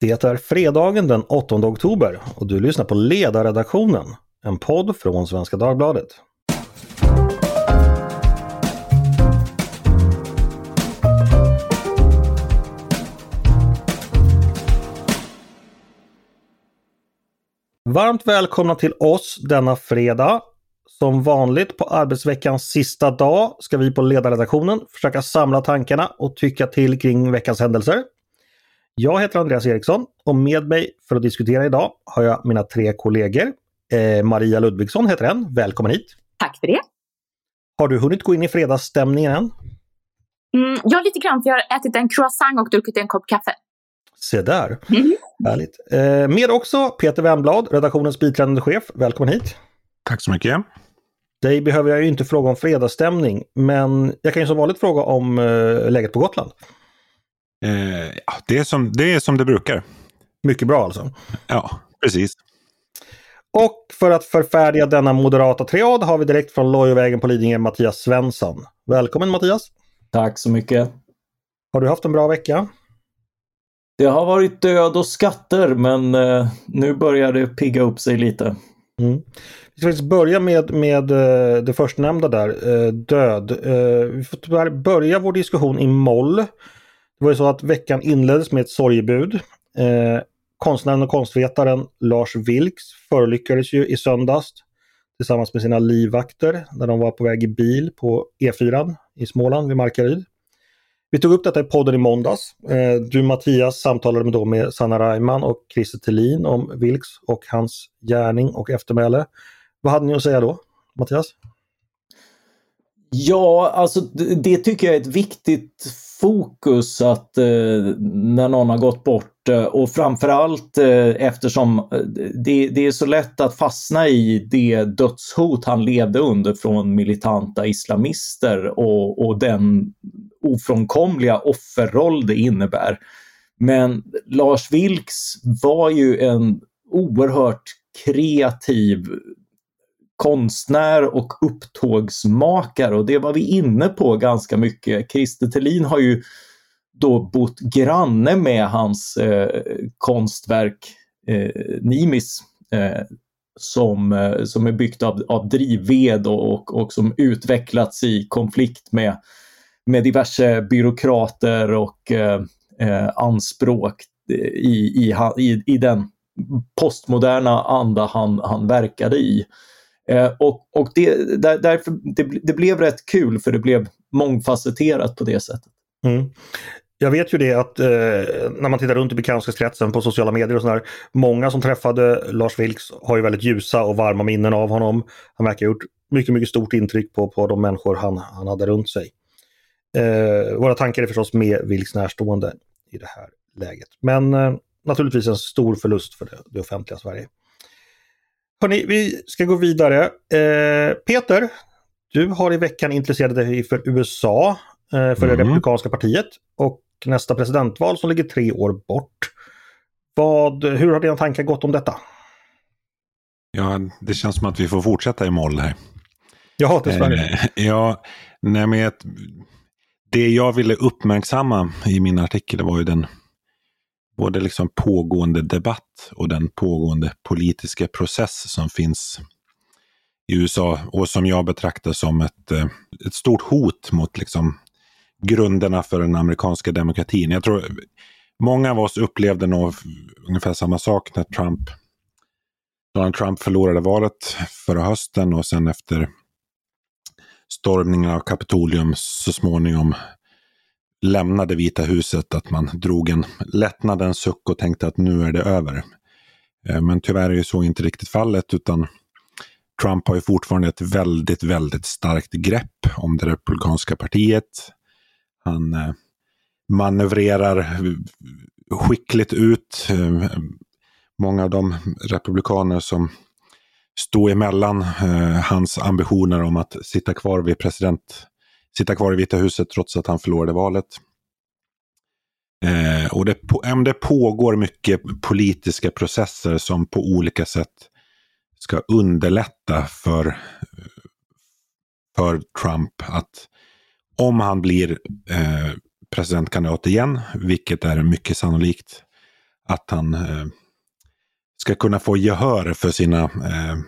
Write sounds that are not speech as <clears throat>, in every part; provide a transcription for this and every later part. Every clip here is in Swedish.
Det är fredagen den 8 oktober och du lyssnar på Ledarredaktionen, en podd från Svenska Dagbladet. Varmt välkomna till oss denna fredag. Som vanligt på arbetsveckans sista dag ska vi på ledarredaktionen försöka samla tankarna och tycka till kring veckans händelser. Jag heter Andreas Eriksson och med mig för att diskutera idag har jag mina tre kollegor. Eh, Maria Ludvigsson heter en, välkommen hit! Tack för det! Har du hunnit gå in i fredagsstämningen än? Mm, ja, lite grann, för jag har ätit en croissant och druckit en kopp kaffe. Se där! Mm. Härligt! Eh, med också Peter Wemblad, redaktionens biträdande chef. Välkommen hit! Tack så mycket! Dig behöver jag ju inte fråga om fredagsstämning, men jag kan ju som vanligt fråga om eh, läget på Gotland. Eh, det, är som, det är som det brukar. Mycket bra alltså? Ja, precis. Och för att förfärdiga denna moderata triad har vi direkt från Lojovägen på Lidingö Mattias Svensson. Välkommen Mattias! Tack så mycket! Har du haft en bra vecka? Det har varit död och skatter men eh, nu börjar det pigga upp sig lite. Mm. Vi ska faktiskt börja med, med eh, det förstnämnda där, eh, död. Eh, vi får tyvärr börja vår diskussion i moll. Det var ju så att veckan inleddes med ett sorgebud. Eh, konstnären och konstvetaren Lars Vilks förolyckades ju i söndags tillsammans med sina livvakter när de var på väg i bil på E4 i Småland vid Markaryd. Vi tog upp detta i podden i måndags. Eh, du Mattias samtalade då med Sanna Reimann och Christer Thelin om Vilks och hans gärning och eftermäle. Vad hade ni att säga då, Mattias? Ja, alltså det tycker jag är ett viktigt fokus att eh, när någon har gått bort eh, och framförallt eh, eftersom eh, det, det, är så lätt att fastna i det dödshot han levde under från militanta islamister och, och den ofrånkomliga offerroll det innebär. Men Lars Vilks var ju en oerhört kreativ konstnär och upptågsmakare och det var vi inne på ganska mycket. Christer Thelin har ju då bott granne med hans eh, konstverk eh, Nimis eh, som, eh, som är byggt av, av drivved och, och, och, som utvecklats i konflikt med, med diverse byråkrater och eh, eh anspråk i, i, i, i den postmoderna anda han, han verkade i. Eh, och och det, där, därför, det, det, blev rätt kul för det blev mångfacetterat på det sättet. Mm. Jag vet ju det att eh, när man tittar runt i bekantskapskretsen på sociala medier och sådär. Många som träffade Lars Vilks har ju väldigt ljusa och varma minnen av honom. Han verkar ha gjort mycket, mycket stort intryck på, på de människor han, han hade runt sig. Eh, våra tankar är förstås med Vilks närstående i det här läget. Men eh, naturligtvis en stor förlust för det, det offentliga Sverige. Hörrni, vi ska gå vidare. Eh, Peter, du har i veckan intresserat dig för USA, eh, för mm. det Republikanska partiet och nästa presidentval som ligger tre år bort. Vad, hur har dina tankar gått om detta? Ja, det känns som att vi får fortsätta i moll här. Ja, dessvärre. Eh, ja, nej, men det jag ville uppmärksamma i min artikel var ju den både liksom pågående debatt och den pågående politiska process som finns i USA och som jag betraktar som ett, eh, ett stort hot mot liksom grunderna för den amerikanska demokratin. Jag tror många av oss upplevde nog ungefär samma sak när Trump, Donald Trump förlorade valet förra hösten och sen efter stormningen av Kapitolium så småningom lämnade Vita huset att man drog en lättnadens suck och tänkte att nu är det över. Eh, men tyvärr är ju så inte riktigt fallet utan Trump har ju fortfarande ett väldigt, väldigt starkt grepp om det republikanska partiet. Han eh, manövrerar skickligt ut eh, många av de republikaner som stod emellan hans ambitioner om att sitta kvar vid president sitta kvar i Vita huset trots att han förlorade valet. Eh, och det, det pågår mycket politiska processer som på olika sätt ska underlätta för, för Trump att om han blir eh, presidentkandidat igen, vilket är mycket sannolikt, att han eh, ska kunna få gehör för sina eh,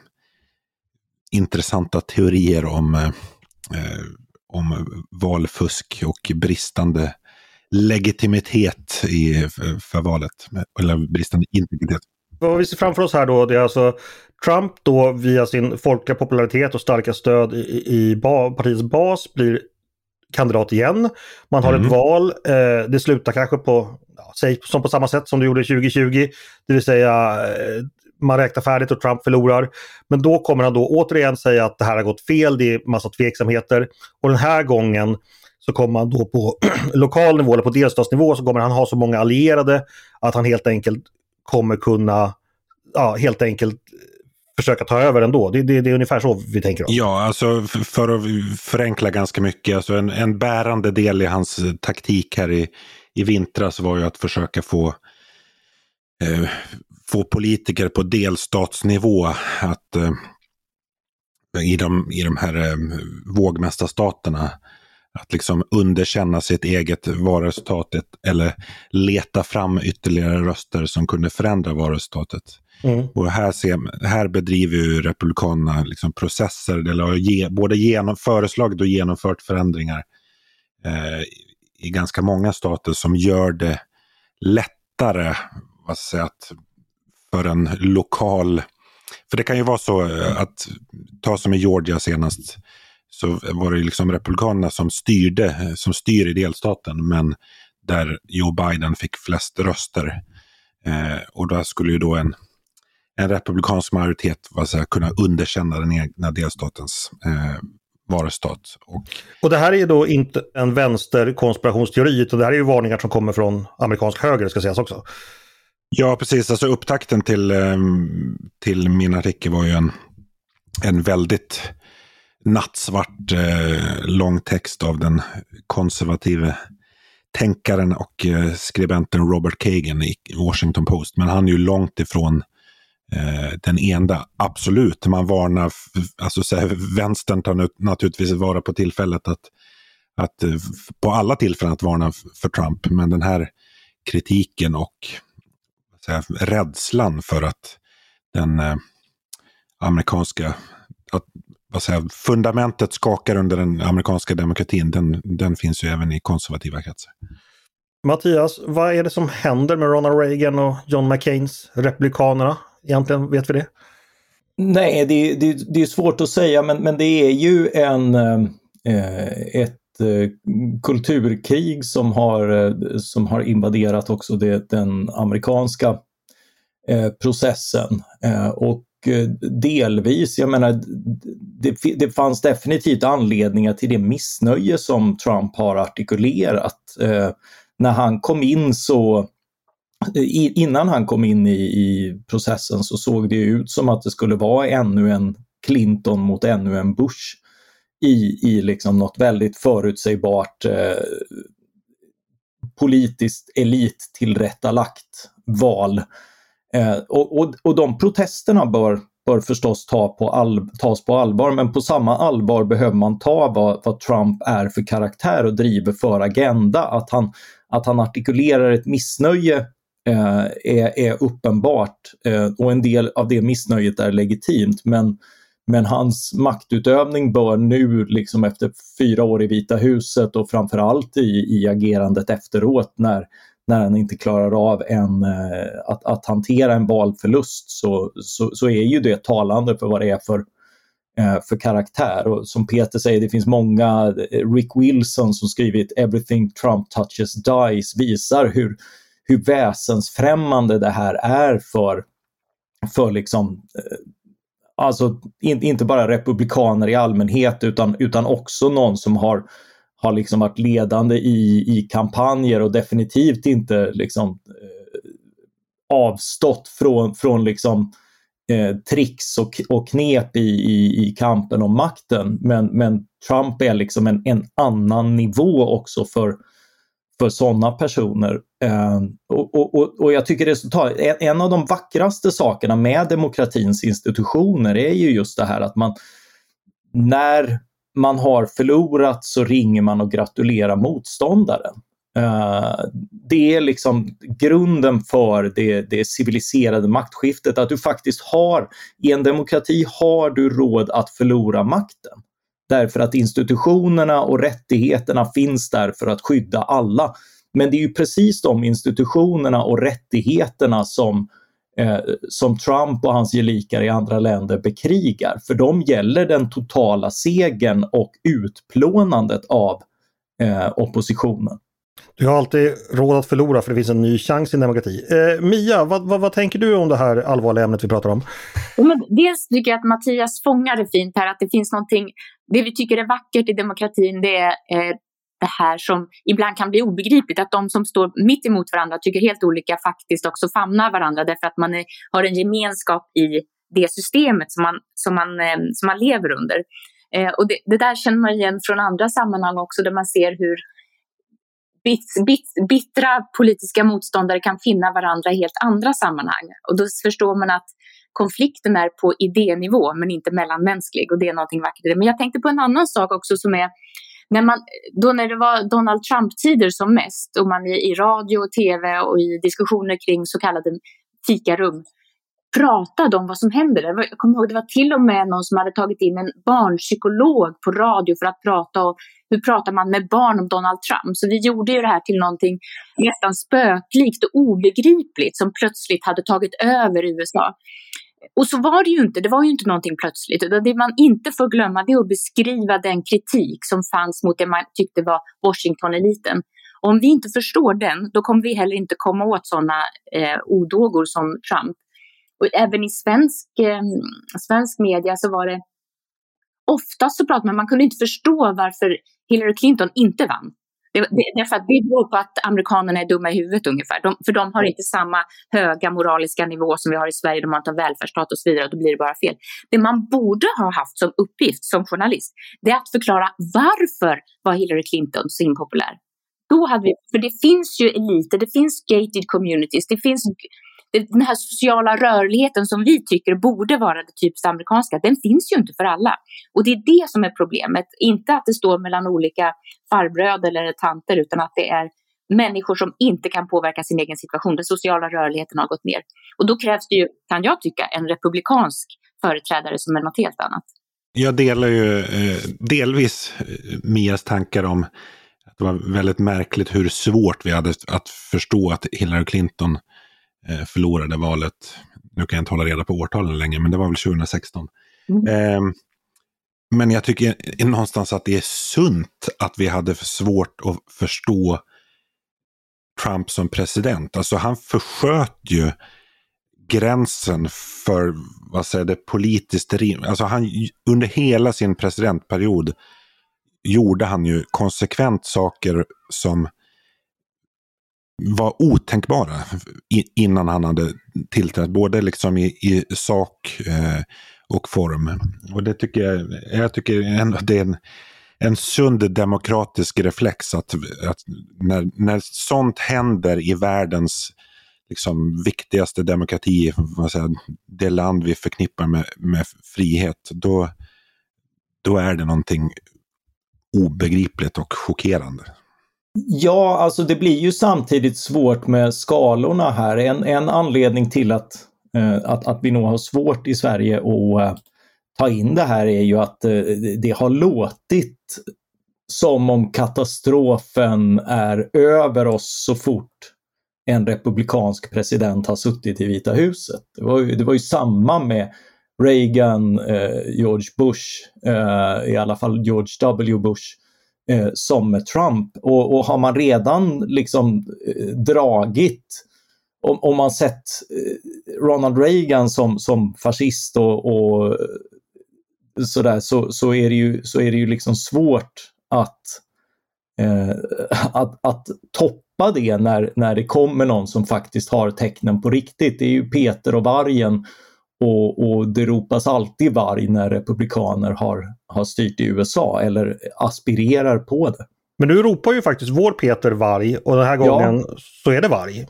intressanta teorier om, eh, eh om valfusk och bristande legitimitet i, för valet. Eller bristande integritet. Vad vi ser framför oss här då, det är alltså Trump då via sin folkliga popularitet och starka stöd i, i ba, partiets bas blir kandidat igen. Man har mm. ett val. Eh, det slutar kanske på, ja, säg som på samma sätt som det gjorde 2020. Det vill säga eh, man räknar färdigt och Trump förlorar. Men då kommer han då återigen säga att det här har gått fel, det är massa tveksamheter. Och den här gången så kommer han då på <clears throat> lokal nivå eller på delstatsnivå så kommer han ha så många allierade att han helt enkelt kommer kunna ja, helt enkelt försöka ta över ändå. Det, det, det är ungefär så vi tänker oss. Ja, alltså för att förenkla ganska mycket. Alltså en, en bärande del i hans taktik här i, i vintras var ju att försöka få eh, få politiker på delstatsnivå att eh, i, de, i de här eh, vågmästarstaterna att liksom underkänna sitt eget valresultat eller leta fram ytterligare röster som kunde förändra valresultatet. Mm. Och här, ser, här bedriver ju Republikanerna liksom processer, eller har ge, både genom, föreslagit och genomfört förändringar eh, i ganska många stater som gör det lättare vad säga, att för en lokal... För det kan ju vara så eh, att, ta som i Georgia senast, så var det liksom Republikanerna som styrde, eh, som styr i delstaten, men där Joe Biden fick flest röster. Eh, och då skulle ju då en, en republikansk majoritet vad säga, kunna underkänna den egna delstatens eh, varustat. Och... och det här är ju då inte en vänsterkonspirationsteori, utan det här är ju varningar som kommer från amerikansk höger, ska sägas också. Ja, precis. Alltså upptakten till, ehm, till min artikel var ju en, en väldigt nattsvart eh, lång text av den konservative tänkaren och eh, skribenten Robert Kagan i Washington Post. Men han är ju långt ifrån eh, den enda. Absolut, man varnar, alltså så här, vänstern tar naturligtvis vara på tillfället att, att eh, på alla tillfällen att varna för Trump. Men den här kritiken och säga, rädslan för att den eh, amerikanska, att, vad säger, fundamentet skakar under den amerikanska demokratin, den, den finns ju även i konservativa kretsar. Mattias, vad är det som händer med Ronald Reagan och John McCains republikanerna? Egentligen, vet vi det? Nej, det, det, det är svårt att säga, men, men det är ju en, eh, ett eh, Eh, kulturkrig som har, eh, som har invaderat också det, den amerikanska eh, processen. Och delvis, jag menar, det, det fanns definitivt anledningar till det missnöje som Trump har artikulerat. När han kom in så Innan han kom in i, i processen så såg det ut som att det skulle vara ännu en Clinton mot ännu en Bush i, i liksom något väldigt förutsägbart eh, politiskt elittillrättalagt val. Eh, och, och, och de protesterna bör, bör förstås ta på all, tas på allvar, men på samma allvar behöver man ta vad, vad Trump är för karaktär och driver för agenda. Att han, att han artikulerar ett missnöje eh, är, är uppenbart eh, och en del av det missnöjet är legitimt. Men men hans maktutövning bör nu, liksom efter fyra år i Vita huset och framförallt i, i agerandet efteråt när, när han inte klarar av en, eh, att, att hantera en valförlust så, så, så, är ju det talande för vad det är för, eh, för karaktär. Och som Peter säger, det finns många, eh, Rick Wilson som skrivit “Everything Trump touches dies” visar hur, hur väsensfrämmande det här är för, för liksom, alltså in, inte bara republikaner i allmänhet utan, utan också någon som har, har liksom varit ledande i, i kampanjer och definitivt inte liksom, eh, avstått från, från liksom, eh, tricks och, och knep i, i, i kampen om makten. Men, men Trump är liksom en, en annan nivå också för, för sådana personer. Eh, och, och, och, jag tycker resultat, en av de vackraste sakerna med demokratins institutioner är ju just det här att man när man har förlorat så ringer man och gratulerar motståndaren. Ehm, det är liksom grunden för det, det civiliserade maktskiftet, att du faktiskt har, i en demokrati har du råd att förlora makten. Därför att institutionerna och rättigheterna finns där för att skydda alla. Men det är ju precis de institutionerna och rättigheterna som, eh, som Trump och hans gelikar i andra länder bekrigar. För de gäller den totala segern och utplånandet av eh, oppositionen. Du har alltid råd att förlora för det finns en ny chans i en demokrati. Eh, Mia, vad, vad, vad, tänker du om det här allvarliga ämnet vi pratar om? Men dels tycker jag att Mattias fångar det fint här, att det finns någonting, det vi tycker är vackert i demokratin, det är eh, det här som ibland kan bli obegripligt, att de som står mitt emot varandra tycker helt olika faktiskt också famnar varandra därför att man är, har en gemenskap i det systemet som man, som man, eh, som man lever under. Eh, och det, det, där känner man igen från andra sammanhang också där man ser hur bit, bit, bittra politiska motståndare kan finna varandra i helt andra sammanhang. Och då förstår man att konflikten är på idénivå men inte mellanmänsklig och det är någonting vackert i det. Men jag tänkte på en annan sak också som är när man, då när det var Donald Trump-tider som mest och man i, i radio och tv och i diskussioner kring så kallade fikarum pratade om vad som händer. Jag kommer ihåg det var till och med någon som hade tagit in en barnpsykolog på radio för att prata om hur pratar man med barn om Donald Trump. Så vi gjorde ju det här till någonting nästan spöklikt och obegripligt som plötsligt hade tagit över USA. Och så var det ju inte, det var ju inte någonting plötsligt. Utan det man inte får glömma det är att beskriva den kritik som fanns mot det man tyckte var Washington-eliten. Om vi inte förstår den, då kommer vi heller inte komma åt sådana eh, odågor som Trump. Och även i svensk, eh, svensk media så var det oftast så pratade man, man kunde inte förstå varför Hillary Clinton inte vann. Det, det, det, för att det beror på att amerikanerna är dumma i huvudet ungefär. De, för de har inte samma höga moraliska nivå som vi har i Sverige. De har inte en välfärdsstat och så vidare. Och då blir det bara fel. Det man borde ha haft som uppgift som journalist, det är att förklara varför var Hillary Clinton så impopulär. Då hade vi, för det finns ju eliter, det finns gated communities, det finns den här sociala rörligheten som vi tycker borde vara det typiskt amerikanska, den finns ju inte för alla. Och det är det som är problemet. Inte att det står mellan olika farbröder eller tanter, utan att det är människor som inte kan påverka sin egen situation. Den sociala rörligheten har gått ner. Och då krävs det ju, kan jag tycka, en republikansk företrädare som är något helt annat. Jag delar ju eh, delvis eh, Mias tankar om att det var väldigt märkligt hur svårt vi hade att förstå att Hillary Clinton Eh, förlorade valet. Nu kan jag inte hålla reda på årtalen längre, men det var väl 2016. Mm. Eh, men jag tycker någonstans att det är sunt att vi hade svårt att förstå Trump som president. Alltså han försköt ju gränsen för vad säger det, politiskt rim. Alltså han, under hela sin presidentperiod gjorde han ju konsekvent saker som var otänkbara innan han hade tillträtt, både liksom i, i sak eh, och form. Och det tycker jag, jag tycker ändå det är en, en sund demokratisk reflex att, att när, när sånt händer i världens liksom, viktigaste demokrati, vad säger, det land vi förknippar med, med frihet, då, då är det någonting obegripligt och chockerande. Ja, alltså det blir ju samtidigt svårt med skalorna här. En, en anledning till att, eh, att, att vi nog har svårt i Sverige att eh, ta in det här är ju att eh, det har låtit som om katastrofen är över oss så fort en republikansk president har suttit i Vita huset. Det var ju, det var ju samma med Reagan, eh, George Bush, eh, i alla fall George W. Bush eh, som med Trump. Och, och, har man redan liksom eh, dragit, om, om man sett eh, Ronald Reagan som, som fascist och, och eh, sådär, så, så, är det ju, så är det ju liksom svårt att, eh, att, att toppa det när, när det kommer någon som faktiskt har tecknen på riktigt. Det är ju Peter och vargen och, och det ropas alltid varg när republikaner har, har styrt i USA eller aspirerar på det. Men nu ropar ju faktiskt vår Peter varg och den här gången ja. så är det varg.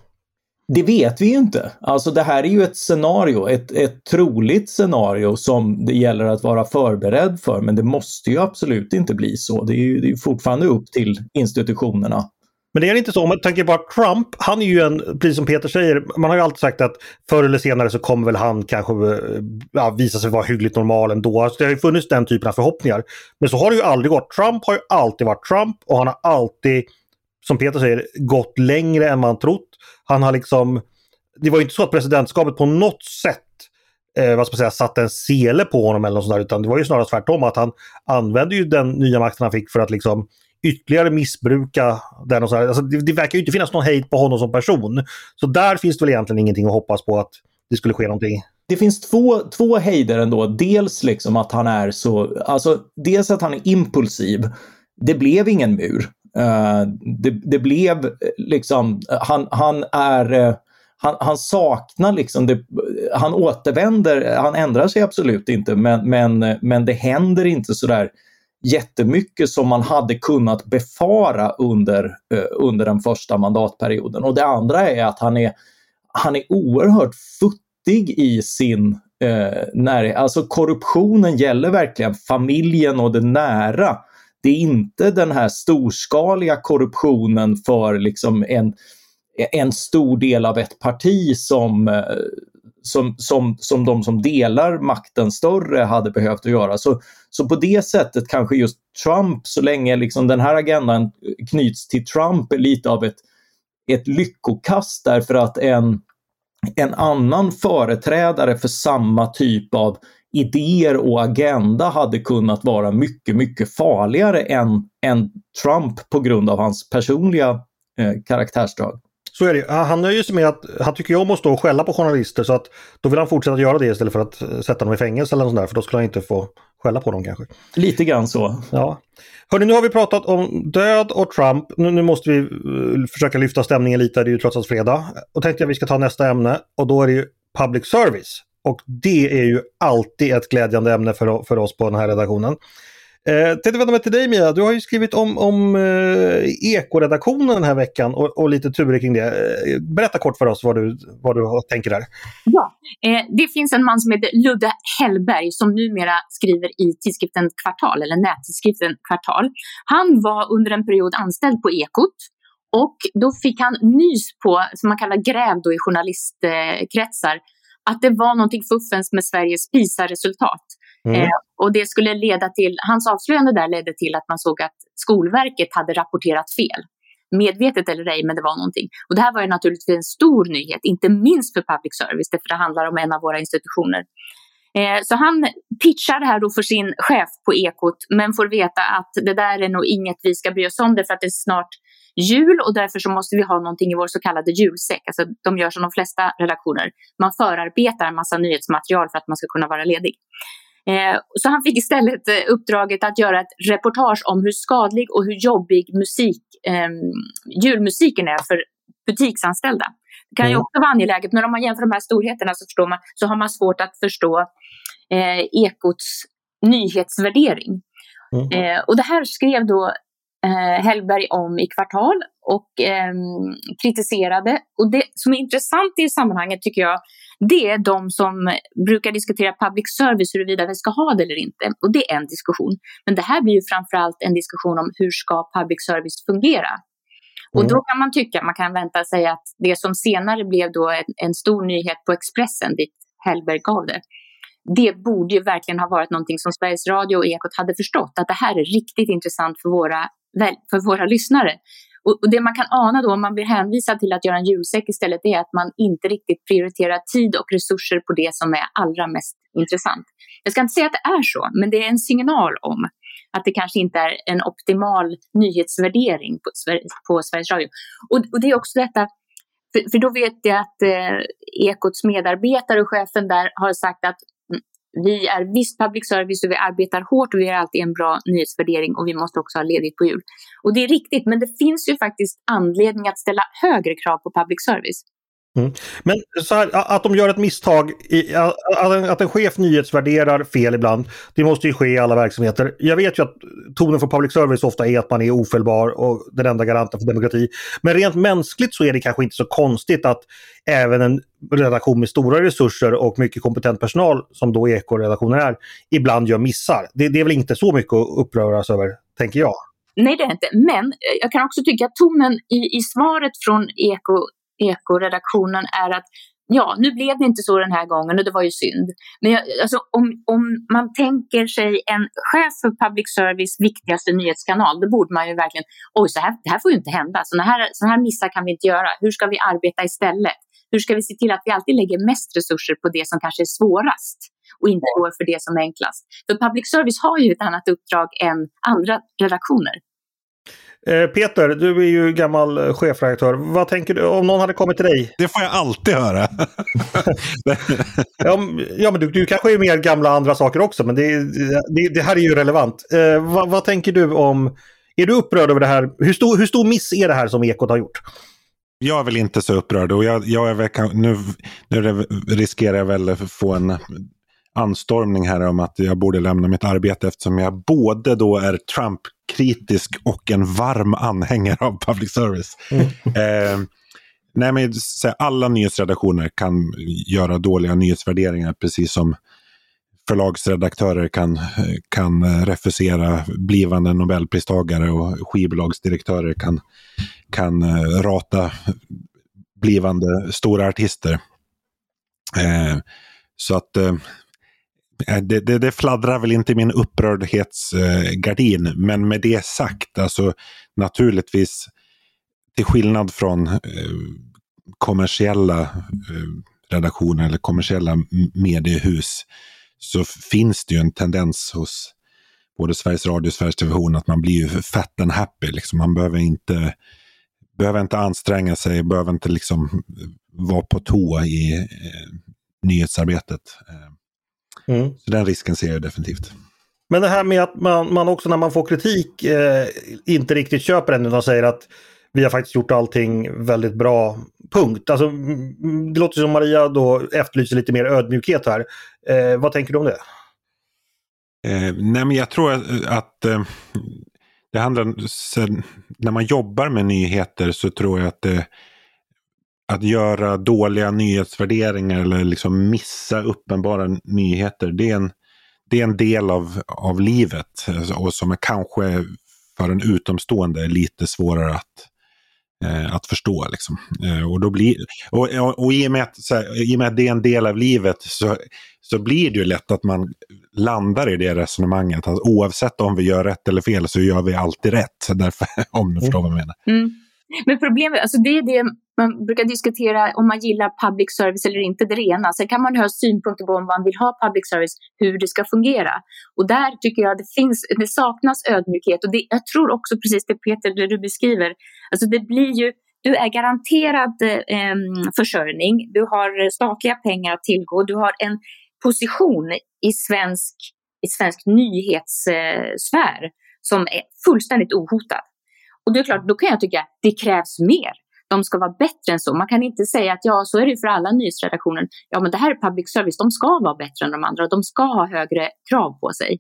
Det vet vi ju inte. Alltså det här är ju ett scenario, ett, ett troligt scenario som det gäller att vara förberedd för, men det måste ju absolut inte bli så. Det är ju det är fortfarande upp till institutionerna men det är inte så, om man tänker bara Trump, han är ju en, precis som Peter säger, man har ju alltid sagt att förr eller senare så kommer väl han kanske eh, ja, visa sig vara hyggligt normal ändå. Alltså det har ju funnits den typen av förhoppningar. Men så har det ju aldrig gått. Trump har ju alltid varit Trump och han har alltid, som Peter säger, gått längre än man trott. Han har liksom, det var ju inte så att presidentskapet på något sätt eh, vad ska man säga, satte en sele på honom eller något sånt där, utan det var ju snarare tvärtom att han använde ju den nya makten han fick för att liksom ytterligare missbruka den. Och så alltså, det, det, verkar ju inte finnas någon hejd på honom som person. Så där finns det väl egentligen ingenting att hoppas på att det skulle ske någonting. Det finns två, två hejder ändå. Dels liksom att han är så, alltså dels att han är impulsiv. Det blev ingen mur. Uh, det, det, blev eh, liksom, eh, han, han är uh, han, han, saknar liksom, det, han återvänder, han ändrar sig absolut inte men, men, men det händer inte sådär jättemycket som man hade kunnat befara under, eh, under den första mandatperioden. Och det andra är att han är, han är oerhört futtig i sin eh, närhet. alltså korruptionen gäller verkligen familjen och det nära. Det är inte den här storskaliga korruptionen för liksom en, en stor del av ett parti som, eh, som, som, som de som delar makten större hade behövt att göra. Så, så på det sättet kanske just Trump, så länge liksom den här agendan knyts till Trump, är lite av ett, ett lyckokast därför att en, en annan företrädare för samma typ av idéer och agenda hade kunnat vara mycket, mycket farligare än, än Trump på grund av hans personliga eh, karaktärsdrag. Så är det. Han nöjer sig med att han tycker om att stå och skälla på journalister så att då vill han fortsätta göra det istället för att eh, sätta dem i fängelse eller något sånt där, för då skulle han inte få skälla på dem kanske. Lite grann så. Ja. Hörni, nu har vi pratat om död och Trump. Nu, nu måste vi uh, försöka lyfta stämningen lite, det är ju trots allt fredag. Och tänkte jag vi ska ta nästa ämne och då är det ju public service. Och det är ju alltid ett glädjande ämne för, för oss på den här redaktionen. Eh, tänkte vända mig till dig Mia, du har ju skrivit om, om eh, ekoredaktionen den här veckan och, och lite turer kring det. Eh, berätta kort för oss vad du, vad du tänker där. Ja, eh, det finns en man som heter Ludde Hellberg som numera skriver i tidskriften Kvartal, eller nättidskriften Kvartal. Han var under en period anställd på Ekot och då fick han nys på, som man kallar gräv då i journalistkretsar, att det var någonting fuffens med Sveriges PISA-resultat. Mm. Eh, och det skulle leda till, hans avslöjande där ledde till att man såg att Skolverket hade rapporterat fel. Medvetet eller ej, men det var någonting. Och det här var ju naturligtvis en stor nyhet, inte minst för public service, därför det handlar om en av våra institutioner. Eh, så han pitchar det här då för sin chef på Ekot, men får veta att det där är nog inget vi ska bry oss om, därför för att det är snart jul och därför så måste vi ha någonting i vår så kallade julsäck. Alltså, de gör som de flesta redaktioner. Man förarbetar en massa nyhetsmaterial för att man ska kunna vara ledig. Eh, så han fick istället eh, uppdraget att göra ett reportage om hur skadlig och hur jobbig musik, eh, julmusiken är för butiksanställda. Det kan mm. ju också vara angeläget, men om man jämför de här storheterna så, förstår man, så har man svårt att förstå eh, Ekots nyhetsvärdering. Mm. Eh, och det här skrev då eh, Hellberg om i Kvartal och eh, kritiserade. Och det som är intressant i sammanhanget tycker jag, det är de som brukar diskutera public service, huruvida vi ska ha det eller inte. Och det är en diskussion. Men det här blir ju framförallt en diskussion om hur ska public service fungera? Och då mm. kan man tycka, man kan vänta sig att det som senare blev då en, en stor nyhet på Expressen, dit Hellberg gav det, det borde ju verkligen ha varit någonting som Sveriges Radio och Ekot hade förstått, att det här är riktigt intressant för våra, för våra lyssnare. Och, och, det man kan ana då om man blir hänvisad till att göra en julsäck istället är att man inte riktigt prioriterar tid och resurser på det som är allra mest intressant. Jag ska inte säga att det är så, men det är en signal om att det kanske inte är en optimal nyhetsvärdering på, på Sveriges Radio. Och, och, det är också detta, för, för då vet jag att eh, Ekots medarbetare och chefen där har sagt att vi är visst public service och vi arbetar hårt och vi har alltid en bra nyhetsvärdering och vi måste också ha ledigt på jul. Och det är riktigt, men det finns ju faktiskt anledning att ställa högre krav på public service. Mm. Men så här, att de gör ett misstag, i, att, en, att en chef nyhetsvärderar fel ibland, det måste ju ske i alla verksamheter. Jag vet ju att tonen för public service ofta är att man är ofelbar och den enda garanten för demokrati. Men rent mänskligt så är det kanske inte så konstigt att även en redaktion med stora resurser och mycket kompetent personal, som då Ekoredaktionen är, ibland gör missar. Det, det är väl inte så mycket att uppröras över, tänker jag. Nej, det är det inte. Men eh, jag kan också tycka att tonen i, i svaret från Eko, Ekoredaktionen är att ja, nu blev det inte så den här gången och det var ju synd. Men jag, alltså, om, om man tänker sig en chef för public service viktigaste nyhetskanal, då borde man ju verkligen, oj, så här, det här får ju inte hända. Sådana här, såna här missar kan vi inte göra. Hur ska vi arbeta istället? Hur ska vi se till att vi alltid lägger mest resurser på det som kanske är svårast och inte går för det som är enklast? För public service har ju ett annat uppdrag än andra redaktioner. Eh, Peter, du är ju gammal eh, chefredaktör. Vad tänker du om någon hade kommit till dig? Det får jag alltid höra. <laughs> ja, men du, du kanske är mer gamla andra saker också, men det, det, det här är ju relevant. Eh, vad, vad, tänker du om... Är du upprörd över det här? Hur stor, hur stor miss är det här som Ekot har gjort? Jag är väl inte så upprörd och jag, jag är väl, nu, nu riskerar jag väl att få en anstormning här om att jag borde lämna mitt arbete eftersom jag både då är Trump-kritisk och en varm anhängare av public service. Mm. Eh, nej, men, alla nyhetsredaktioner kan göra dåliga nyhetsvärderingar precis som förlagsredaktörer kan, kan refusera blivande nobelpristagare och skivbolagsdirektörer kan, kan rata blivande stora artister. Eh, så att eh, Eh, det, det, det, fladdrar väl inte i min upprördhetsgardin. Eh, men med det sagt, alltså naturligtvis till skillnad från eh, kommersiella eh, redaktioner eller kommersiella mediehus så finns det ju en tendens hos både Sveriges Radio och Sveriges Television att man blir ju fat and happy. Liksom. Man behöver inte, behöver inte anstränga sig, behöver inte liksom vara på tå i eh, nyhetsarbetet. Eh, Mm. Så den risken ser jag definitivt. Men det här med att man, man också när man får kritik eh, inte riktigt köper den utan säger att vi har faktiskt gjort allting väldigt bra. Punkt. Alltså, det låter som Maria då efterlyser lite mer ödmjukhet här. Eh, vad tänker du om det? Eh, nej men jag tror att, att eh, det handlar, sen, när man jobbar med nyheter så tror jag att det, att göra dåliga nyhetsvärderingar eller liksom missa uppenbara nyheter, det är en, det är en del av, av livet och som är kanske för en utomstående lite svårare att, eh, att förstå. Liksom. Eh, och, då blir, och, och, och i, och med att, här, i med att det är en del av livet så, så blir det ju lätt att man landar i det resonemanget. Att oavsett om vi gör rätt eller fel så gör vi alltid rätt. <laughs> Därför, om du förstår vad jag menar. Mm. Men problemet, alltså det är det man brukar diskutera om man gillar public service eller inte, det ena. Sen kan man ha synpunkter på om man vill ha public service, hur det ska fungera. Och där tycker jag det finns, det saknas ödmjukhet och det, jag tror också precis det Peter, det du beskriver, alltså det blir ju du är garanterad eh, försörjning, du har statliga pengar att tillgå, du har en position i svensk, i svensk nyhetssfär som är fullständigt ohotad. Och det är klart, då kan jag tycka att det krävs mer. De ska vara bättre än så. Man kan inte säga att ja, så är det för alla nyhetsredaktioner. Ja, men det här är public service. De ska vara bättre än de andra och de ska ha högre krav på sig.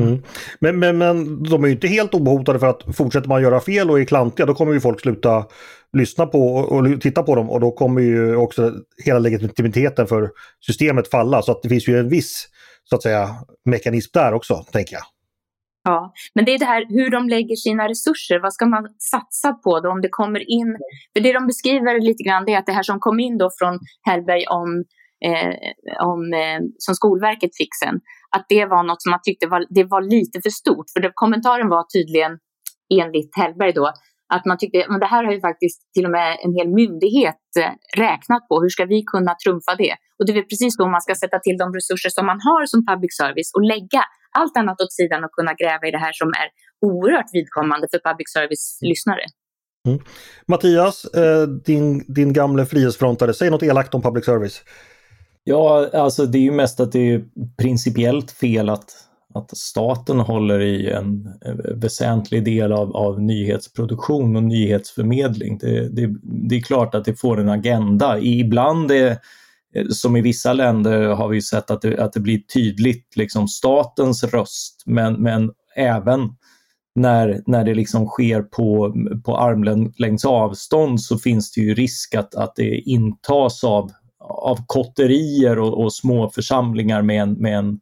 Mm. Men, men, men de är ju inte helt obehotade för att fortsätter man göra fel och är klantiga då kommer ju folk sluta lyssna på och titta på dem och då kommer ju också hela legitimiteten för systemet falla. Så att det finns ju en viss så att säga mekanism där också, tänker jag. Ja, men det är det här hur de lägger sina resurser. Vad ska man satsa på då om det kommer in? För det de beskriver lite grann det är att det här som kom in då från Hellberg om, eh, om eh, som Skolverket fick sen, att det var något som man tyckte var, det var lite för stort. För det, kommentaren var tydligen enligt Hellberg då att man tyckte att det här har ju faktiskt till och med en hel myndighet eh, räknat på. Hur ska vi kunna trumfa det? Och det är precis då man ska sätta till de resurser som man har som public service och lägga allt annat åt sidan och kunna gräva i det här som är oerhört vidkommande för public service-lyssnare. Mm. Mattias, eh, din, din gamle frihetsfrontare, säg något elakt om public service. Ja, alltså det är ju mest att det är principiellt fel att, att staten håller i en väsentlig del av, av nyhetsproduktion och nyhetsförmedling. Det, det, det är klart att det får en agenda. Ibland är Eh, som i vissa länder har vi sett att det, att det blir tydligt liksom statens röst, men, men även när, när det liksom sker på, på armlängds avstånd så finns det ju risk att, att det intas av, av kotterier och, och små församlingar med en, med en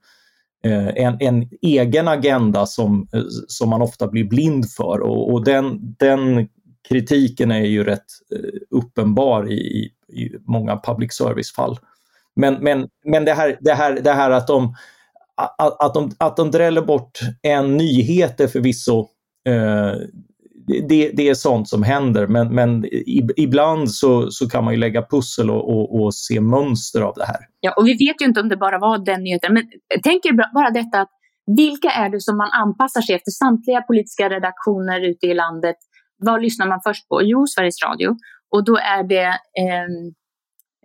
eh, en, en, egen agenda som, eh, som man ofta blir blind för. Och, och den, den kritiken är ju rätt eh, uppenbar i, i många public service-fall. Men, men, men det, här, det, här, det här att de, att, att, de, att de dräller bort en nyhet är förvisso eh, det, det, är sånt som händer, men, men ibland så, så kan man ju lägga pussel och, och, och, se mönster av det här. Ja, och vi vet ju inte om det bara var den nyheten, men tänk er bara detta att vilka är det som man anpassar sig efter? Samtliga politiska redaktioner ute i landet. Vad lyssnar man först på? Jo, Sveriges Radio. Och då är det ehm,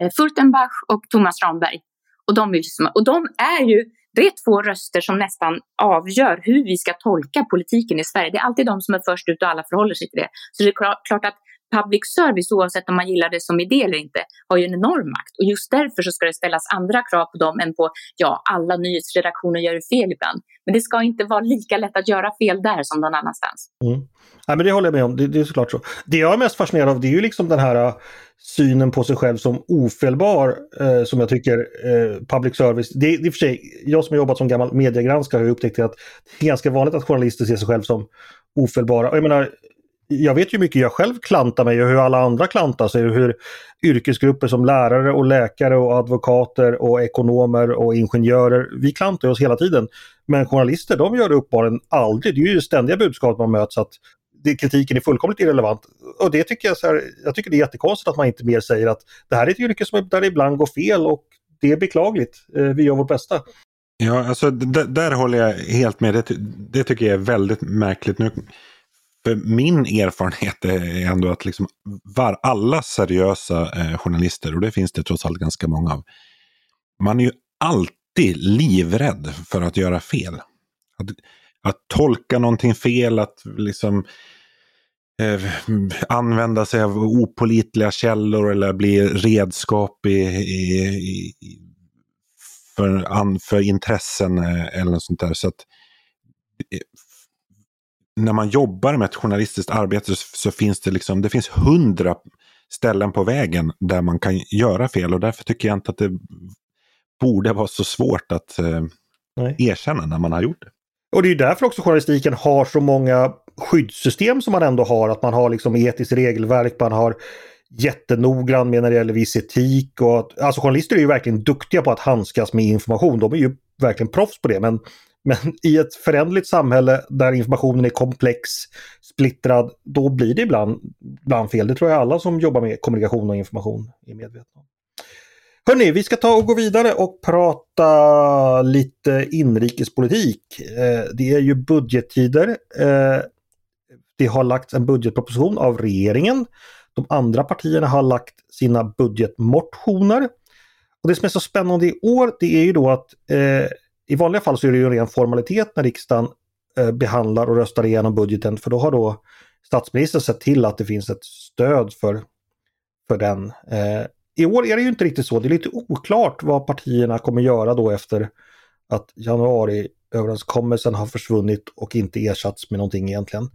eh, Furtenbach och Thomas Ramberg. Och de, och de är ju det är två röster som nästan avgör hur vi ska tolka politiken i Sverige. Det är alltid de som är först ut och alla förhåller sig till det. Så det är klart att public service, oavsett om man gillar det som idé eller inte, har ju en enorm makt. Och just därför så ska det ställas andra krav på dem än på, ja, alla nyhetsredaktioner gör fel ibland. Men det ska inte vara lika lätt att göra fel där som någon annanstans. Mm. Ja, men det håller jag med om, det, det, är såklart så. Det jag är mest fascinerad av det är ju liksom den här äh, synen på sig själv som ofelbar eh, som jag tycker eh, public service, det, det är för sig, jag som har jobbat som gammal mediegranskare har upptäckt att det är ganska vanligt att journalister ser sig själv som ofelbara. Och jag menar, jag vet ju mycket jag själv klantar mig och hur alla andra klantar sig. Hur yrkesgrupper som lärare och läkare och advokater och ekonomer och ingenjörer, vi klantar oss hela tiden. Men journalister de gör det uppenbarligen aldrig. Det är ju ständiga budskap man möts att det, kritiken är fullkomligt irrelevant. Och det tycker jag, så här, jag tycker det är jättekonstigt att man inte mer säger att det här är ett yrke som, där det ibland går fel och det är beklagligt. Eh, vi gör vårt bästa. Ja, alltså där håller jag helt med. Det, det tycker jag är väldigt märkligt. Nu för min erfarenhet är ändå att liksom var alla seriösa eh, journalister, och det finns det trots allt ganska många av, man är ju alltid livrädd för att göra fel. Att, att tolka någonting fel, att liksom eh, använda sig av opolitliga källor eller bli redskap i, i, i för, an, för intressen eh, eller något sånt där. Så att, eh, när man jobbar med ett journalistiskt arbete så, så, finns det liksom, det finns hundra ställen på vägen där man kan göra fel och därför tycker jag inte att det borde vara så svårt att eh, erkänna när man har gjort det. Och det är därför också journalistiken har så många skyddssystem som man ändå har. Att man har liksom etiskt regelverk, man har jättenoggrann med när det gäller viss etik. Och att, alltså journalister är ju verkligen duktiga på att handskas med information. De är ju verkligen proffs på det. Men men i ett förändligt samhälle där informationen är komplex, splittrad, då blir det ibland, ibland fel. Det tror jag alla som jobbar med kommunikation och information är medvetna om. Hörni, vi ska ta och gå vidare och prata lite inrikespolitik. Eh, det är ju budgettider. Eh, det har lagts en budgetproposition av regeringen. De andra partierna har lagt sina budgetmotioner. Och Det som är så spännande i år det är ju då att eh, i vanliga fall så är det ju en ren formalitet när riksdagen eh, behandlar och röstar igenom budgeten för då har då statsministern sett till att det finns ett stöd för, för den. Eh, I år är det ju inte riktigt så. Det är lite oklart vad partierna kommer göra då efter att januariöverenskommelsen har försvunnit och inte ersatts med någonting egentligen.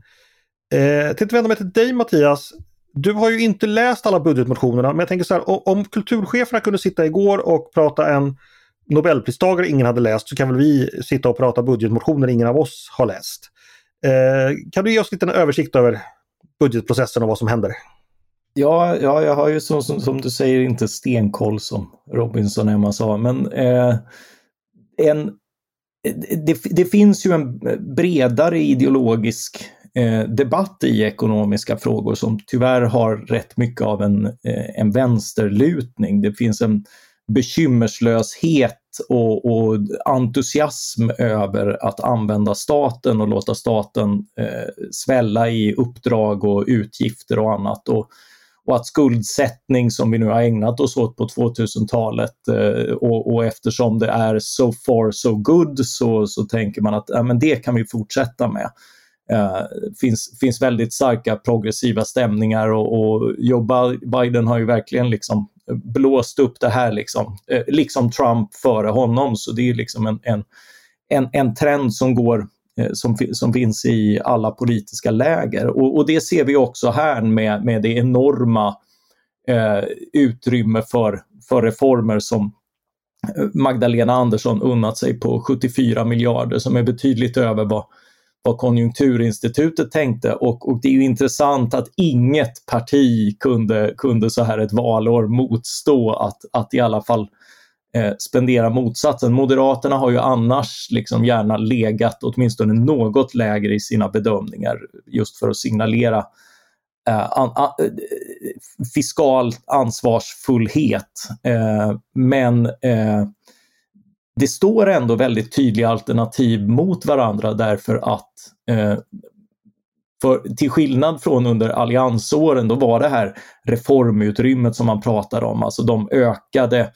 Eh, tänkte vända mig till dig Mattias. Du har ju inte läst alla budgetmotionerna men jag tänker så här om kulturcheferna kunde sitta igår och prata en Nobelpristagare ingen hade läst så kan väl vi sitta och prata budgetmotioner ingen av oss har läst. Eh, kan du ge oss lite en översikt över budgetprocessen och vad som händer? Ja, ja jag har ju som, som, som du säger inte stenkoll som Robinson Emma sa, men eh, en, det, det, finns ju en bredare ideologisk eh, debatt i ekonomiska frågor som tyvärr har rätt mycket av en, eh, en vänsterlutning. Det finns en bekymmerslöshet och, och, entusiasm över att använda staten och låta staten eh, svälla i uppdrag och utgifter och annat. Och, och att skuldsättning som vi nu har ägnat oss åt på 2000-talet eh, och, och, eftersom det är so far so good så, så tänker man att ja, men det kan vi fortsätta med. Eh, finns, finns väldigt starka progressiva stämningar och, och Joe Biden har ju verkligen liksom blåst upp det här liksom, eh, liksom Trump före honom. Så det är liksom en, en, en, en trend som går eh, som, som finns i alla politiska läger. Och, och det ser vi också här med, med det enorma eh, utrymme för, för reformer som, eh, Magdalena Andersson unnat sig på 74 miljarder som är betydligt över vad, vad Konjunkturinstitutet tänkte och, och det är ju intressant att inget parti kunde, kunde så här ett valår motstå att, att i alla fall eh, spendera motsatsen. Moderaterna har ju annars liksom gärna legat åtminstone något lägre i sina bedömningar just för att signalera eh, an, a, eh, fiskal ansvarsfullhet. Eh, men eh, det står ändå väldigt tydliga alternativ mot varandra därför att eh, för, till skillnad från under alliansåren, då var det här reformutrymmet som man pratade om, alltså de ökade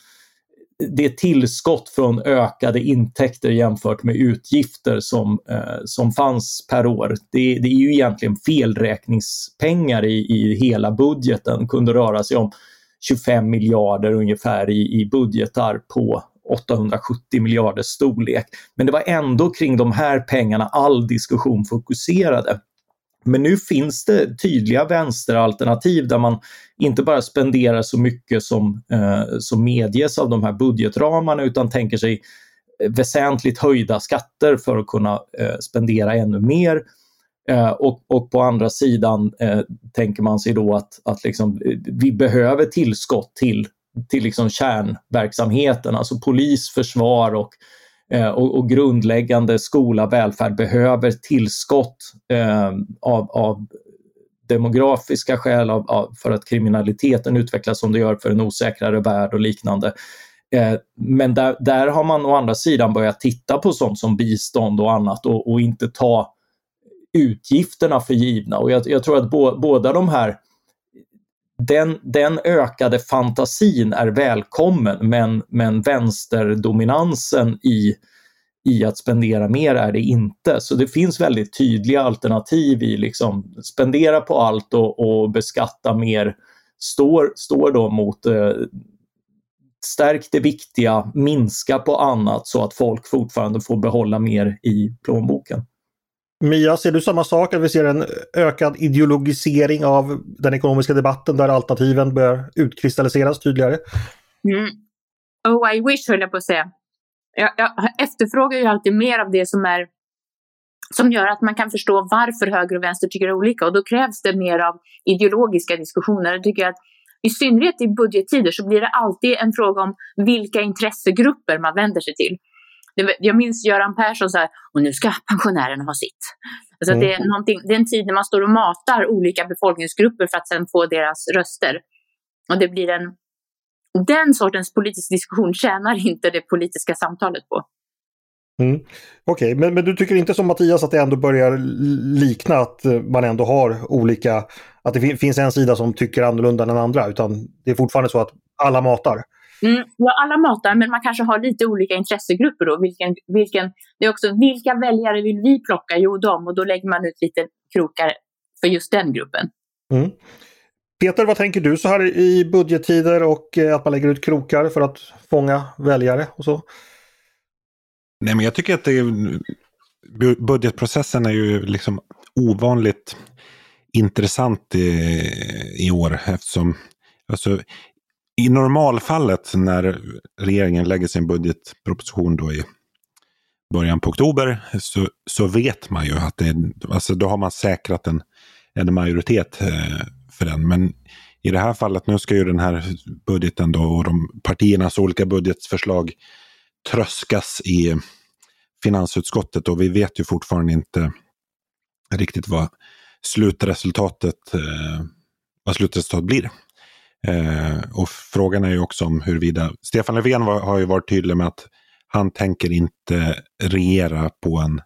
det tillskott från ökade intäkter jämfört med utgifter som, eh, som fanns per år. Det, det, är ju egentligen felräkningspengar i, i hela budgeten, kunde röra sig om 25 miljarder ungefär i, i budgetar på 870 miljarders storlek. Men det var ändå kring de här pengarna all diskussion fokuserade. Men nu finns det tydliga vänsteralternativ där man inte bara spenderar så mycket som, eh, som medges av de här budgetramarna utan tänker sig eh, väsentligt höjda skatter för att kunna eh, spendera ännu mer. Eh, och, och, på andra sidan eh, tänker man sig då att, att liksom, eh, vi behöver tillskott till, till liksom kärnverksamheten, alltså polis, försvar och Eh, och, och, grundläggande skola, välfärd behöver tillskott eh, av, av, demografiska skäl, av, av, för att kriminaliteten utvecklas som det gör för en osäkrare värld och liknande. Eh, men där, där, har man å andra sidan börjat titta på sånt som bistånd och annat och, och inte ta utgifterna för givna. Och jag, jag tror att bo, båda de här den, den ökade fantasin är välkommen men, men vänsterdominansen i, i att spendera mer är det inte. Så det finns väldigt tydliga alternativ i liksom spendera på allt och, och beskatta mer står, står då mot eh, stärk det viktiga, minska på annat så att folk fortfarande får behålla mer i plånboken. Mia, ser du samma sak? Att vi ser en ökad ideologisering av den ekonomiska debatten där alternativen börjar utkristalliseras tydligare? Mm. Oh, I wish höll jag på att säga. Jag, jag efterfrågar ju alltid mer av det som är som gör att man kan förstå varför höger och vänster tycker olika och då krävs det mer av ideologiska diskussioner. Jag tycker att i synnerhet i budgettider så blir det alltid en fråga om vilka intressegrupper man vänder sig till jag minns Göran Persson så här, och nu ska pensionärerna ha sitt. Alltså mm. det, är det är en tid när man står och matar olika befolkningsgrupper för att sedan få deras röster. Och det blir en, den sortens politisk diskussion tjänar inte det politiska samtalet på. Mm. Okej, okay. men, men du tycker inte som Mattias att det ändå börjar likna att man ändå har olika, att det finns en sida som tycker annorlunda än den andra, utan det är fortfarande så att alla matar? Mm, ja, alla matar, men man kanske har lite olika intressegrupper då. Vilken, vilken, det är också vilka väljare vill vi plocka? Jo, de. Och då lägger man ut lite krokar för just den gruppen. Mm. Peter, vad tänker du så här i budgettider och eh, att man lägger ut krokar för att fånga väljare och så? Nej, men jag tycker att det är, budgetprocessen är ju liksom ovanligt intressant i, i år eftersom alltså, i normalfallet när regeringen lägger sin budgetproposition då i början på oktober så, så vet man ju att det, alltså då har man säkrat en, en majoritet eh, för den. Men i det här fallet, nu ska ju den här budgeten då och de partiernas olika budgetförslag tröskas i finansutskottet och vi vet ju fortfarande inte riktigt vad slutresultatet, eh, vad slutresultatet blir. Eh, och frågan är ju också om huruvida, Stefan Löfven var, har ju varit tydlig med att han tänker inte regera på en,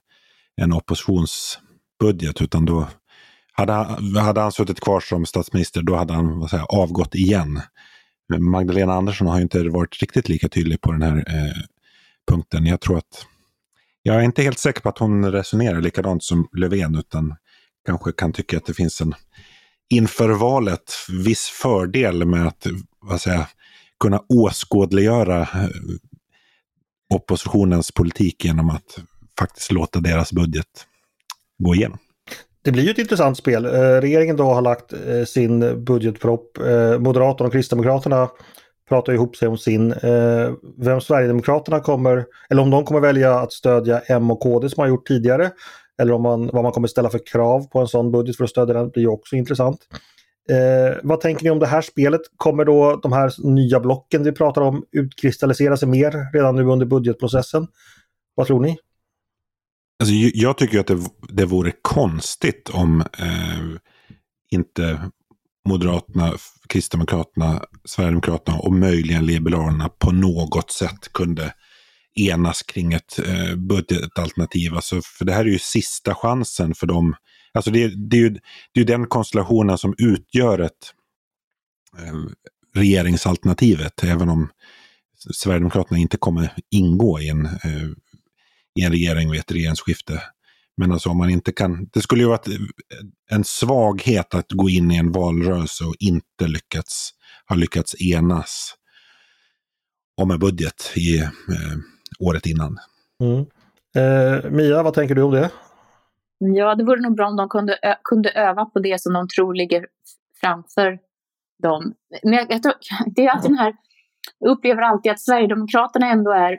en oppositionsbudget utan då hade han, hade han suttit kvar som statsminister då hade han vad säga, avgått igen. Magdalena Andersson har ju inte varit riktigt lika tydlig på den här eh, punkten. Jag tror att jag är inte helt säker på att hon resonerar likadant som Löfven utan kanske kan tycka att det finns en inför valet viss fördel med att vad säger, kunna åskådliggöra eh, oppositionens politik genom att faktiskt låta deras budget gå igenom. Det blir ju ett intressant spel. Eh, regeringen då har lagt eh, sin budgetpropp. Moderaterna och Kristdemokraterna pratar ihop sig om sin. Vem Sverigedemokraterna kommer, eller om de kommer välja att stödja M och KD som har gjort tidigare. Eller om man, vad man kommer ställa för krav på en sån budget för att stödja den blir också intressant. Eh, vad tänker ni om det här spelet? Kommer då de här nya blocken vi pratar om utkristallisera sig mer redan nu under budgetprocessen? Vad tror ni? Alltså, jag tycker att det, det vore konstigt om eh, inte Moderaterna, Kristdemokraterna, Sverigedemokraterna och möjligen Liberalerna på något sätt kunde enas kring ett eh, budgetalternativ. Alltså, för det här är ju sista chansen för dem. Alltså det, det är ju det är den konstellationen som utgör ett eh, regeringsalternativet. Även om Sverigedemokraterna inte kommer ingå i en, eh, i en regering vid ett regeringsskifte. Men alltså om man inte kan, det skulle ju varit en svaghet att gå in i en valrörelse och inte lyckats, ha lyckats enas om en budget i eh, året innan. Mm. Eh, Mia, vad tänker du om det? Ja, det vore nog bra om de kunde, kunde öva på det som de tror ligger framför dem. Men jag, jag tror, <laughs> det är alltid den här, jag upplever alltid att Sverigedemokraterna ändå är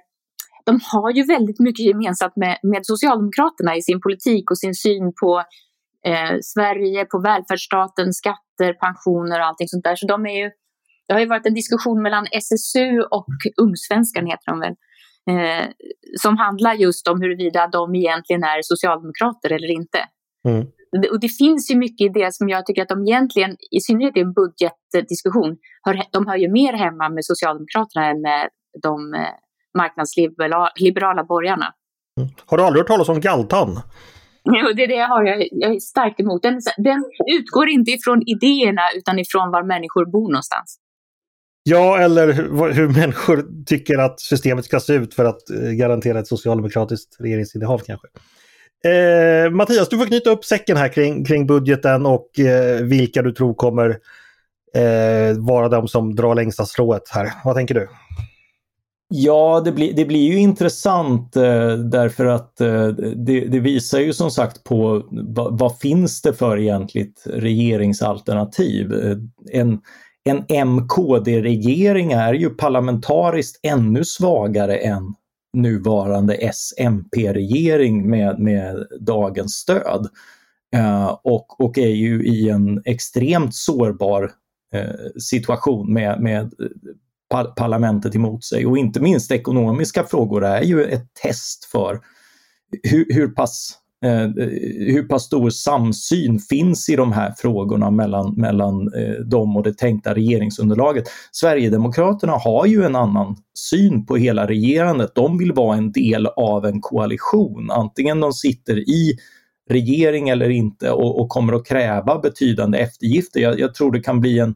de har ju väldigt mycket gemensamt med, med Socialdemokraterna i sin politik och sin syn på eh, Sverige, på välfärdsstaten, skatter, pensioner och allting sånt där. Så de är ju, det har ju varit en diskussion mellan SSU och Ungsvenskan, heter de väl, eh, som handlar just om huruvida de egentligen är socialdemokrater eller inte. Mm. Och det finns ju mycket i det som jag tycker att de egentligen, i synnerhet i en budgetdiskussion, hör, de hör ju mer hemma med Socialdemokraterna än med de eh, marknadsliberala borgarna. Mm. Har du aldrig hört talas om galtan? <laughs> Jo, det är det jag har. Jag, jag är starkt emot. Den, den utgår inte ifrån idéerna utan ifrån var människor bor någonstans. Ja, eller hur, hur människor tycker att systemet ska se ut för att eh, garantera ett socialdemokratiskt regeringsinnehav kanske. Eh, Mattias, du får knyta upp säcken här kring, kring budgeten och eh, vilka du tror kommer eh, vara de som drar längsta strået här. Vad tänker du? Ja, det blir, det blir ju intressant eh, därför att eh, det, det, visar ju som sagt på vad, vad, finns det för egentligt regeringsalternativ. Eh, en, en MKD-regering är ju parlamentariskt ännu svagare än nuvarande SMP-regering med, med dagens stöd. Eh, och, och är ju i en extremt sårbar eh, situation med, med eh, parlamentet emot sig. Och inte minst ekonomiska frågor är ju ett test för hur, hur pass Eh, eh, hur pass stor samsyn finns i de här frågorna mellan, mellan eh, dem och det tänkta regeringsunderlaget. Sverigedemokraterna har ju en annan syn på hela regerandet. De vill vara en del av en koalition, antingen de sitter i regering eller inte och, och kommer att kräva betydande eftergifter. Jag, jag tror det kan bli en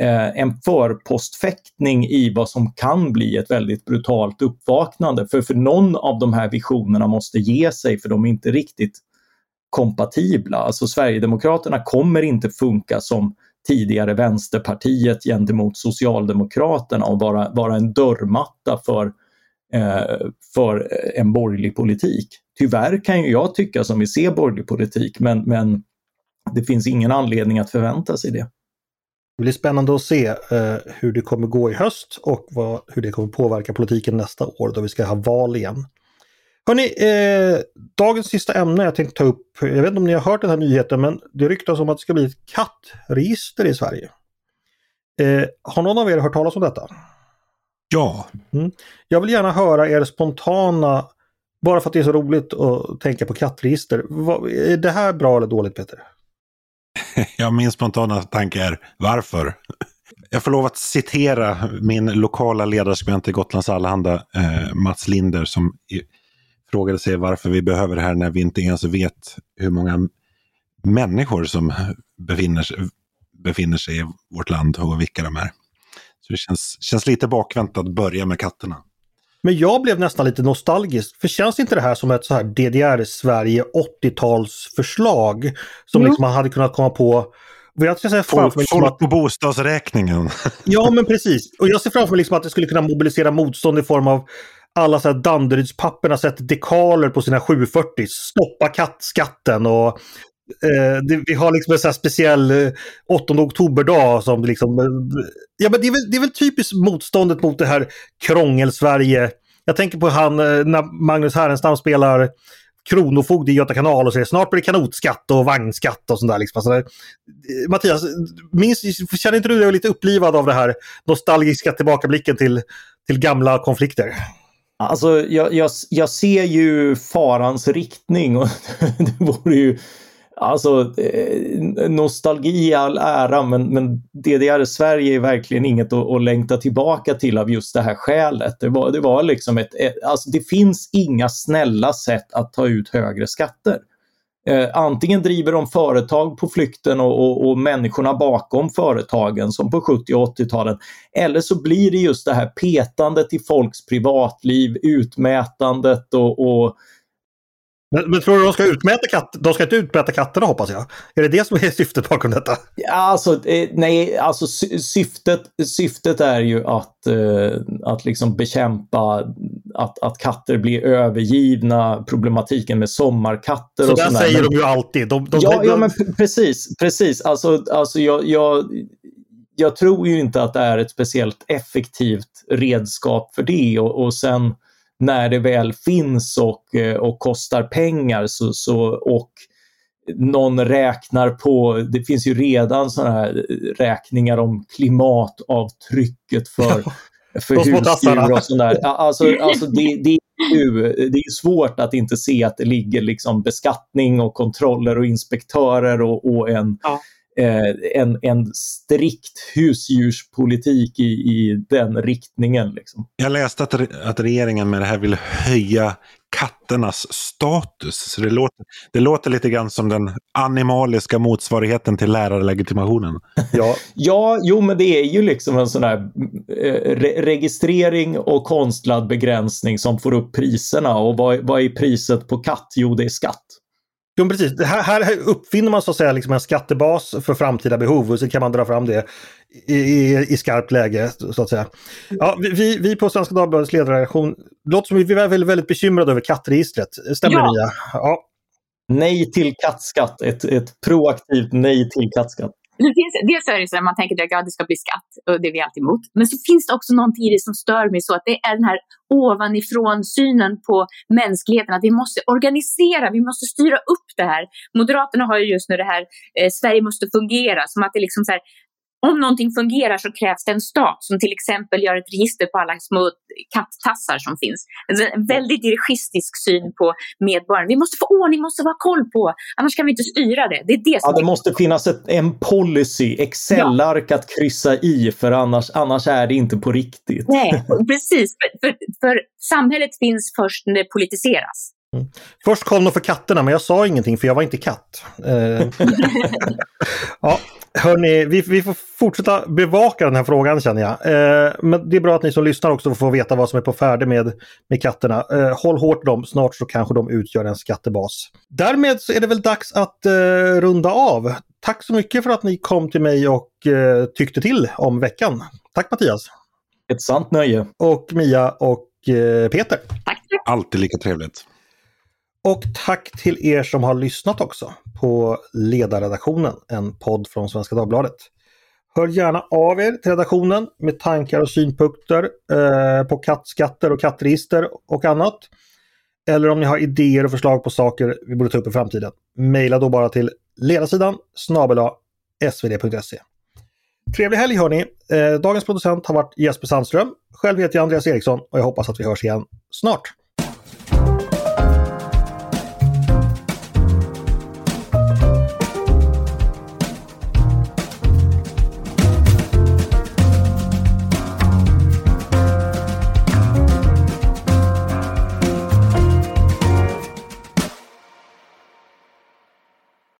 Eh, en förpostfäktning i vad som kan bli ett väldigt brutalt uppvaknande. För, för någon av de här visionerna måste ge sig för de är inte riktigt kompatibla. Alltså Sverigedemokraterna kommer inte funka som tidigare Vänsterpartiet gentemot Socialdemokraterna och vara, vara en dörrmatta för, eh, för en borgerlig politik. Tyvärr kan ju jag tycka som vi ser borgerlig politik men, men det finns ingen anledning att förvänta sig det. Det blir spännande att se eh, hur det kommer gå i höst och vad, hur det kommer påverka politiken nästa år då vi ska ha val igen. Hörrni, eh, dagens sista ämne jag tänkte ta upp, jag vet inte om ni har hört den här nyheten men det ryktas om att det ska bli ett kattregister i Sverige. Eh, har någon av er hört talas om detta? Ja. Mm. Jag vill gärna höra er spontana, bara för att det är så roligt att tänka på kattregister. är det här bra eller dåligt Peter? <laughs> ja, min spontana tanke är varför? Jag får lov att citera min lokala ledarskribent i Gotlands Allehanda, eh, Mats Linder, som i, frågade sig varför vi behöver det här när vi inte ens vet hur många människor som befinner sig, befinner sig i vårt land och vilka de är. Så det känns, känns lite bakvänt att börja med katterna. Men jag blev nästan lite nostalgisk. För känns inte det här som ett så här DDR-Sverige 80-talsförslag? Som liksom man hade kunnat komma på jag ska säga folk, liksom folk på bostadsräkningen. <laughs> ja, men precis. Och jag ser framför mig liksom att det skulle kunna mobilisera motstånd i form av alla så Danderydspapperna sätter dekaler på sina 740. Stoppa kattskatten och Eh, det, vi har liksom en sån speciell eh, 8 oktoberdag som liksom... Eh, ja, men det är, väl, det är väl typiskt motståndet mot det här krångel-Sverige. Jag tänker på han eh, när Magnus Härenstam spelar kronofogde i Göta kanal och säger snart blir det kanotskatt och vagnskatt och sånt där. Liksom. Alltså, eh, Mattias, minns, känner inte du dig lite upplivad av det här nostalgiska tillbakablicken till, till gamla konflikter? Alltså, jag, jag, jag ser ju farans riktning och <laughs> det vore ju Alltså eh, nostalgi i all ära men, men DDR-Sverige är verkligen inget att, att längta tillbaka till av just det här skälet. Det var, det var liksom ett, ett, alltså det finns inga snälla sätt att ta ut högre skatter. Eh, antingen driver de företag på flykten och, och, och, människorna bakom företagen som på 70 och 80-talen. Eller så blir det just det här petandet i folks privatliv, utmätandet och, och men, men, tror du de ska utmäta katter? De ska inte utmäta katterna hoppas jag. Är det det som är <laughs> syftet bakom detta? Alltså, eh, nej, alltså syftet, syftet är ju att, eh, att liksom bekämpa att, att katter blir övergivna, problematiken med sommarkatter så och sådär. Så säger men, de ju alltid. De, de, ja, de, ja, men precis, precis. Alltså, alltså jag, jag, jag tror ju inte att det är ett speciellt effektivt redskap för det och, och sen när det väl finns och, eh, och kostar pengar så, så, och någon räknar på, det finns ju redan sådana här räkningar om klimatavtrycket för, för husdjur och sånt där. Alltså, alltså det, det, är ju, det är svårt att inte se att det ligger liksom beskattning och kontroller och inspektörer och, och en ja eh, en, en strikt husdjurspolitik i, i den riktningen. Liksom. Jag läste att, att regeringen med det här vill höja katternas status. Så det, låter, det låter lite grann som den animaliska motsvarigheten till lärarlegitimationen. <laughs> Ja, ja jo men det är ju liksom en sån här eh, re registrering och konstlad begränsning som får upp priserna. Och vad, vad är priset på katt? Jo, det är skatt. Jo, precis. Det här, här uppfinner man så att säga liksom en skattebas för framtida behov och så kan man dra fram det i, i, i skarpt läge så att säga. Ja, vi, vi på Svenska Dagbladets ledarredaktion låter som vi är väldigt, väldigt bekymrade över kattregistret. Stämmer ja. det? Ja. Nej till kattskatt. Ett, ett proaktivt nej till kattskatt. Det finns, dels är det så att man tänker att ja, det ska bli skatt och det är vi alltid emot. Men så finns det också någonting i det som stör mig så att det är den här ovanifrån synen på mänskligheten. Att vi måste organisera, vi måste styra upp det här. Moderaterna har ju just nu det här eh, Sverige måste fungera som att det liksom så här, om någonting fungerar så krävs det en stat som till exempel gör ett register på alla små kattassar som finns. En väldigt dirigistisk syn på medborgaren. Vi måste få ordning, måste ha koll på, annars kan vi inte styra det. Det är det som ja, det måste finnas ett, en policy, Excel-ark ja. att kryssa i för annars, annars är det inte på riktigt. Nej, precis. För, för, för samhället finns först när det politiseras. Mm. Först kom de för katterna men jag sa ingenting för jag var inte katt. Eh. <laughs> ja, hörni, vi, vi får fortsätta bevaka den här frågan känner jag. Eh, men det är bra att ni som lyssnar också får veta vad som är på färde med, med katterna. Eh, håll hårt dem, snart så kanske de utgör en skattebas. Därmed så är det väl dags att eh, runda av. Tack så mycket för att ni kom till mig och eh, tyckte till om veckan. Tack Mattias! Ett sant nöje! Och Mia och eh, Peter. Tack! Alltid lika trevligt. Och tack till er som har lyssnat också på Ledarredaktionen, en podd från Svenska Dagbladet. Hör gärna av er till redaktionen med tankar och synpunkter eh, på kattskatter och kattregister och annat. Eller om ni har idéer och förslag på saker vi borde ta upp i framtiden. Maila då bara till ledarsidan snabel svd.se. Trevlig helg hörni! Eh, dagens producent har varit Jesper Sandström. Själv heter jag Andreas Eriksson och jag hoppas att vi hörs igen snart.